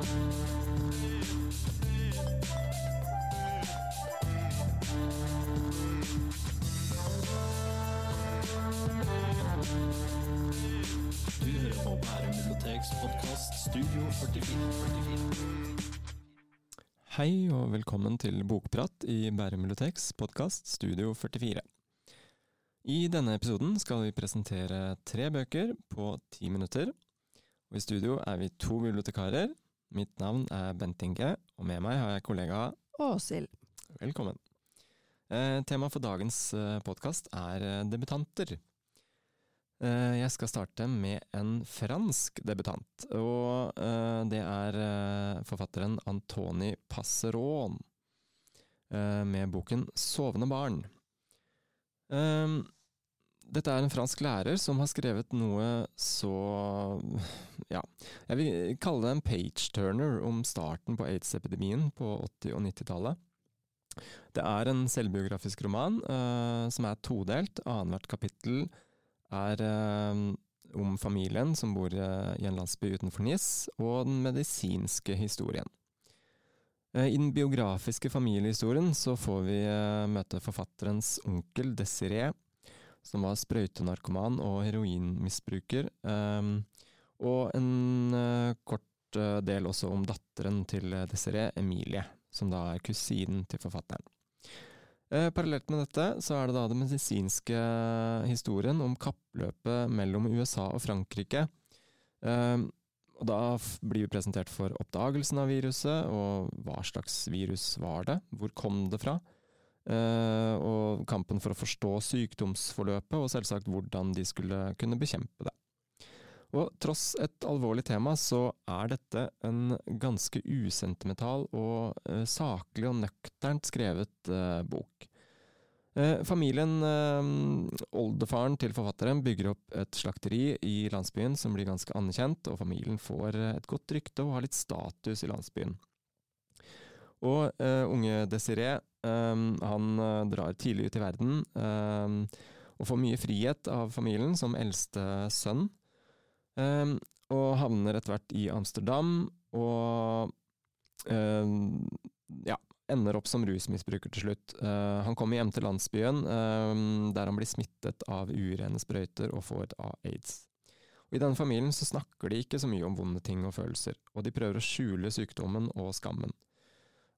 Du hører på Bærum biblioteks podkast Studio 44. Hei og velkommen til Bokprat i Bærum biblioteks podkast Studio 44. I denne episoden skal vi presentere tre bøker på ti minutter. Og I studio er vi to bibliotekarer. Mitt navn er Bent Inge, og med meg har jeg kollega Åshild. Velkommen. Eh, Temaet for dagens podkast er eh, debutanter. Eh, Jeg skal starte med en fransk debutant, og eh, det er eh, forfatteren Antoni Passeron eh, med boken 'Sovende barn'. Eh, Dette er en fransk lærer som har skrevet noe så ja, jeg vil kalle det en page-turner om starten på aids-epidemien på 80- og 90-tallet. Det er en selvbiografisk roman uh, som er todelt. Annethvert kapittel er uh, om familien som bor uh, i en landsby utenfor Nis, og den medisinske historien. I den biografiske familiehistorien så får vi møte forfatterens onkel Desiree, som var sprøytenarkoman og heroinmisbruker, eh, og en eh, kort eh, del også om datteren til Desiree, Emilie, som da er kusinen til forfatteren. Eh, Parallelt med dette så er det da den medisinske historien om kappløpet mellom USA og Frankrike. Eh, og da blir vi presentert for oppdagelsen av viruset, og hva slags virus var det, hvor kom det fra? Eh, og kampen for å forstå sykdomsforløpet, og selvsagt hvordan de skulle kunne bekjempe det. Og tross et alvorlig tema, så er dette en ganske usentimental og eh, saklig og nøkternt skrevet eh, bok. Familien, oldefaren til forfatteren, bygger opp et slakteri i landsbyen som blir ganske anerkjent, og familien får et godt rykte og har litt status i landsbyen. Og eh, unge Desiree, eh, han eh, drar tidlig ut i verden, eh, og får mye frihet av familien som eldste sønn. Um, og havner etter hvert i Amsterdam, og um, ja, ender opp som rusmisbruker til slutt. Uh, han kommer hjem til landsbyen, um, der han blir smittet av urene sprøyter og får aids. Og I denne familien så snakker de ikke så mye om vonde ting og følelser, og de prøver å skjule sykdommen og skammen.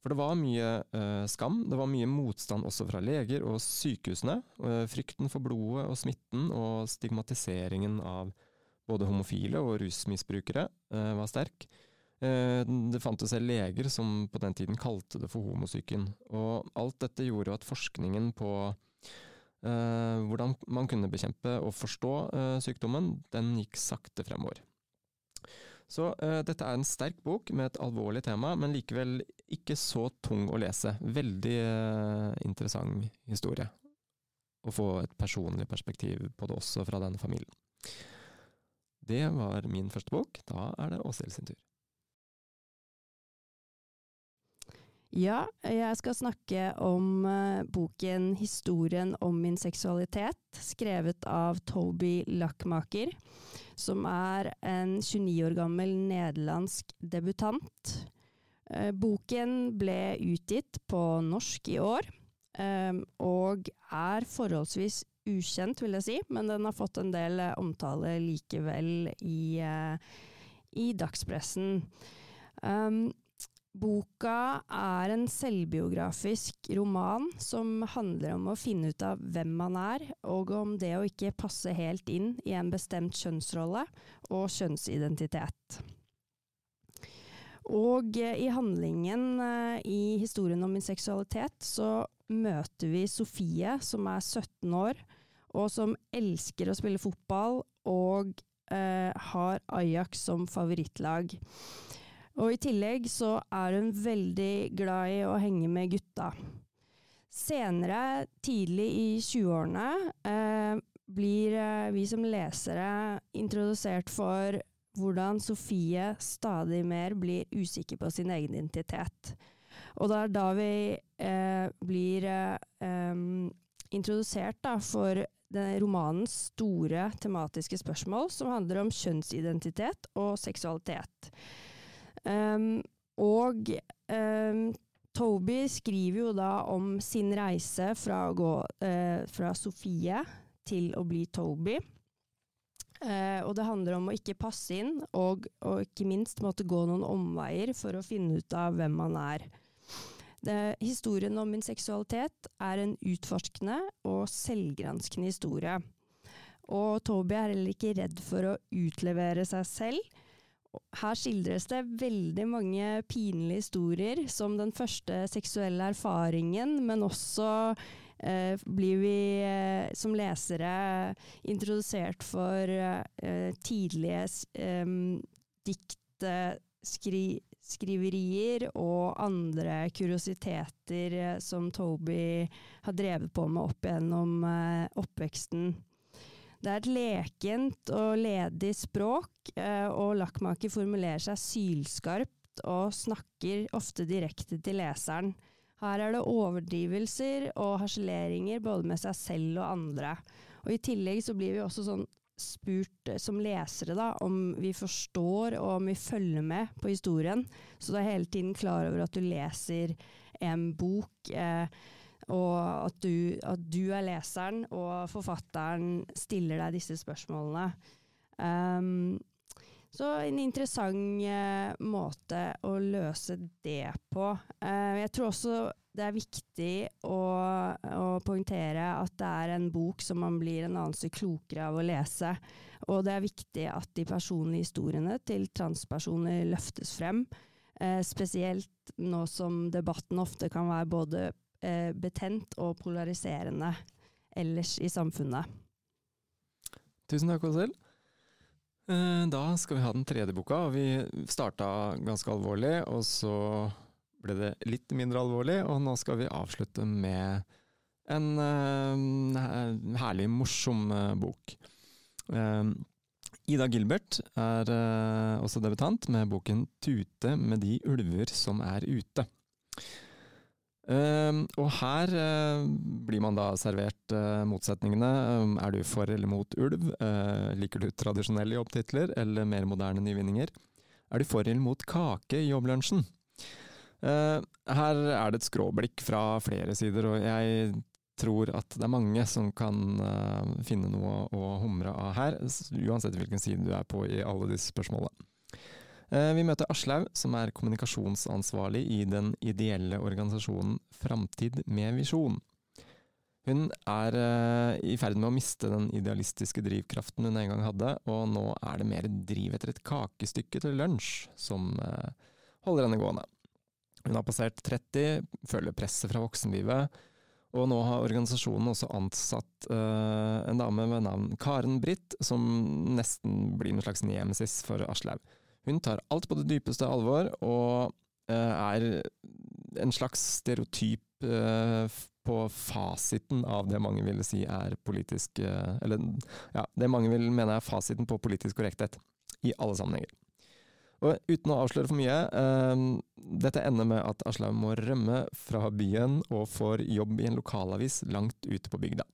For det var mye eh, skam, det var mye motstand også fra leger og sykehusene. Eh, frykten for blodet og smitten og stigmatiseringen av både homofile og rusmisbrukere eh, var sterk. Eh, det fantes selv leger som på den tiden kalte det for homosyken. Og alt dette gjorde at forskningen på eh, hvordan man kunne bekjempe og forstå eh, sykdommen, den gikk sakte fremover. Så uh, dette er en sterk bok med et alvorlig tema, men likevel ikke så tung å lese. Veldig uh, interessant historie. Å få et personlig perspektiv på det også fra denne familien. Det var min første bok. Da er det Åshild sin tur. Ja, jeg skal snakke om eh, boken 'Historien om min seksualitet', skrevet av Toby Lackmaker, som er en 29 år gammel nederlandsk debutant. Eh, boken ble utgitt på norsk i år, eh, og er forholdsvis ukjent, vil jeg si, men den har fått en del omtale likevel i, i dagspressen. Um, Boka er en selvbiografisk roman som handler om å finne ut av hvem man er, og om det å ikke passe helt inn i en bestemt kjønnsrolle og kjønnsidentitet. Og eh, i handlingen eh, i historien om min seksualitet så møter vi Sofie, som er 17 år, og som elsker å spille fotball og eh, har Ajax som favorittlag. Og i tillegg så er hun veldig glad i å henge med gutta. Senere, tidlig i 20-årene, eh, blir eh, vi som lesere introdusert for hvordan Sofie stadig mer blir usikker på sin egen identitet. Og det er da vi eh, blir eh, introdusert da, for romanens store tematiske spørsmål, som handler om kjønnsidentitet og seksualitet. Um, og um, Toby skriver jo da om sin reise fra å gå uh, fra Sofie til å bli Toby. Uh, og det handler om å ikke passe inn, og, og ikke minst måtte gå noen omveier for å finne ut av hvem man er. Det, historien om min seksualitet er en utforskende og selvgranskende historie. Og Toby er heller ikke redd for å utlevere seg selv. Her skildres det veldig mange pinlige historier, som den første seksuelle erfaringen, men også eh, blir vi eh, som lesere introdusert for eh, tidlige diktskriverier og andre kuriositeter eh, som Toby har drevet på med opp gjennom eh, oppveksten. Det er et lekent og ledig språk, eh, og Lakkmaker formulerer seg sylskarpt og snakker ofte direkte til leseren. Her er det overdrivelser og harseleringer både med seg selv og andre. Og I tillegg så blir vi også sånn spurt eh, som lesere da, om vi forstår og om vi følger med på historien. Så du er hele tiden klar over at du leser en bok, eh, og at du, at du, er leseren, og forfatteren stiller deg disse spørsmålene. Um, så en interessant uh, måte å løse det på. Uh, jeg tror også det er viktig å, å, poengtere at det er en bok som man blir en anelse klokere av å lese. Og det er viktig at de personlige historiene til transpersoner løftes frem. Eh, spesielt nå som debatten ofte kan være både eh, betent og polariserende ellers i samfunnet. Tusen takk, Åshild. Eh, da skal vi ha den tredje boka. Vi starta ganske alvorlig, og så ble det litt mindre alvorlig, og nå skal vi avslutte med en uh, herlig, morsom uh, bok. Ida Gilbert er også debutant med boken 'Tute med de ulver som er ute'. Uh, og her uh, blir man da servert uh, motsetningene. Um, er du for eller mot ulv? liker du tradisjonelle jobbtitler eller mer moderne nyvinninger? Er du for eller mot kake i jobblunsjen? her er det et skråblikk fra flere sider, og jeg tror at det er mange som kan finne noe å humre av her, uansett hvilken side du er på i alle disse spørsmålene. Eh, vi møter Aslaug, som er kommunikasjonsansvarlig i den ideelle organisasjonen Framtid med visjon. Hun er uh, i ferd med å miste den idealistiske drivkraften hun en gang hadde, og nå er det mer driv etter et kakestykke til lunsj som uh, holder henne gående. Hun har passert 30, føler presset fra voksenlivet, og nå har organisasjonen også ansatt en dame med navn Karen Britt, som nesten blir noen slags nemesis for Aslaug. Hun tar alt på det dypeste alvor, og uh, er en slags stereotyp uh, på fasiten av det mange ville si er politisk uh, Eller ja, det mange vil mene er fasiten på politisk korrekthet, i alle sammenhenger. Og uten å avsløre for mye, dette ender med at Aslaug må rømme fra byen og får jobb i en lokalavis langt ute på bygda.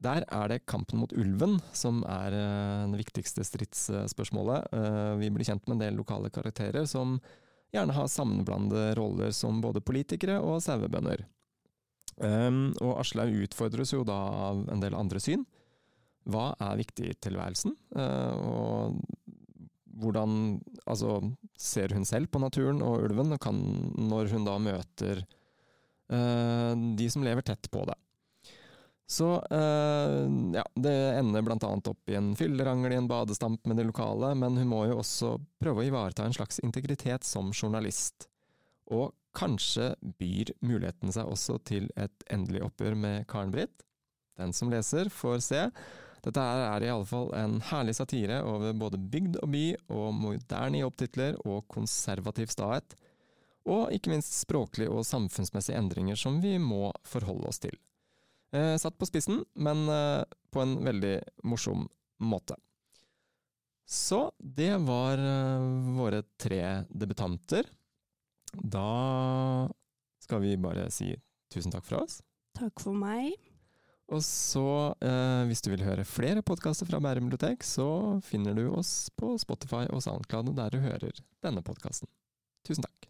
Der er det kampen mot ulven som er uh, det viktigste stridsspørsmålet. Uh, vi blir kjent med en del lokale karakterer som gjerne har sammenblandede roller som både politikere og sauebønder. Um, og Aslaug utfordres jo da av en del andre syn. Hva er viktig i tilværelsen? Uh, og hvordan altså, ser hun selv på naturen og ulven, og kan, når hun da møter de som lever tett på det. Så uh, ja, det ender blant annet opp i en fyllerangel i en badestamp med det lokale, men hun må jo også prøve å ivareta en slags integritet som journalist. Og kanskje byr muligheten seg også til et endelig oppgjør med Karen Britt. Den som leser, får se. Dette her er i alle fall en herlig satire over både bygd og by, og moderne jobbtitler og konservativ stahet. Og ikke minst språklige og samfunnsmessige endringer som vi må forholde oss til. Eh, satt på spissen, men eh, på en veldig morsom måte. Så det var eh, våre tre debutanter. Da skal vi bare si tusen takk fra oss. Takk for meg. Og så, eh, hvis du vil høre flere podkaster fra Bærum bibliotek, så finner du oss på Spotify og SoundCloud der du hører denne podkasten. Tusen takk.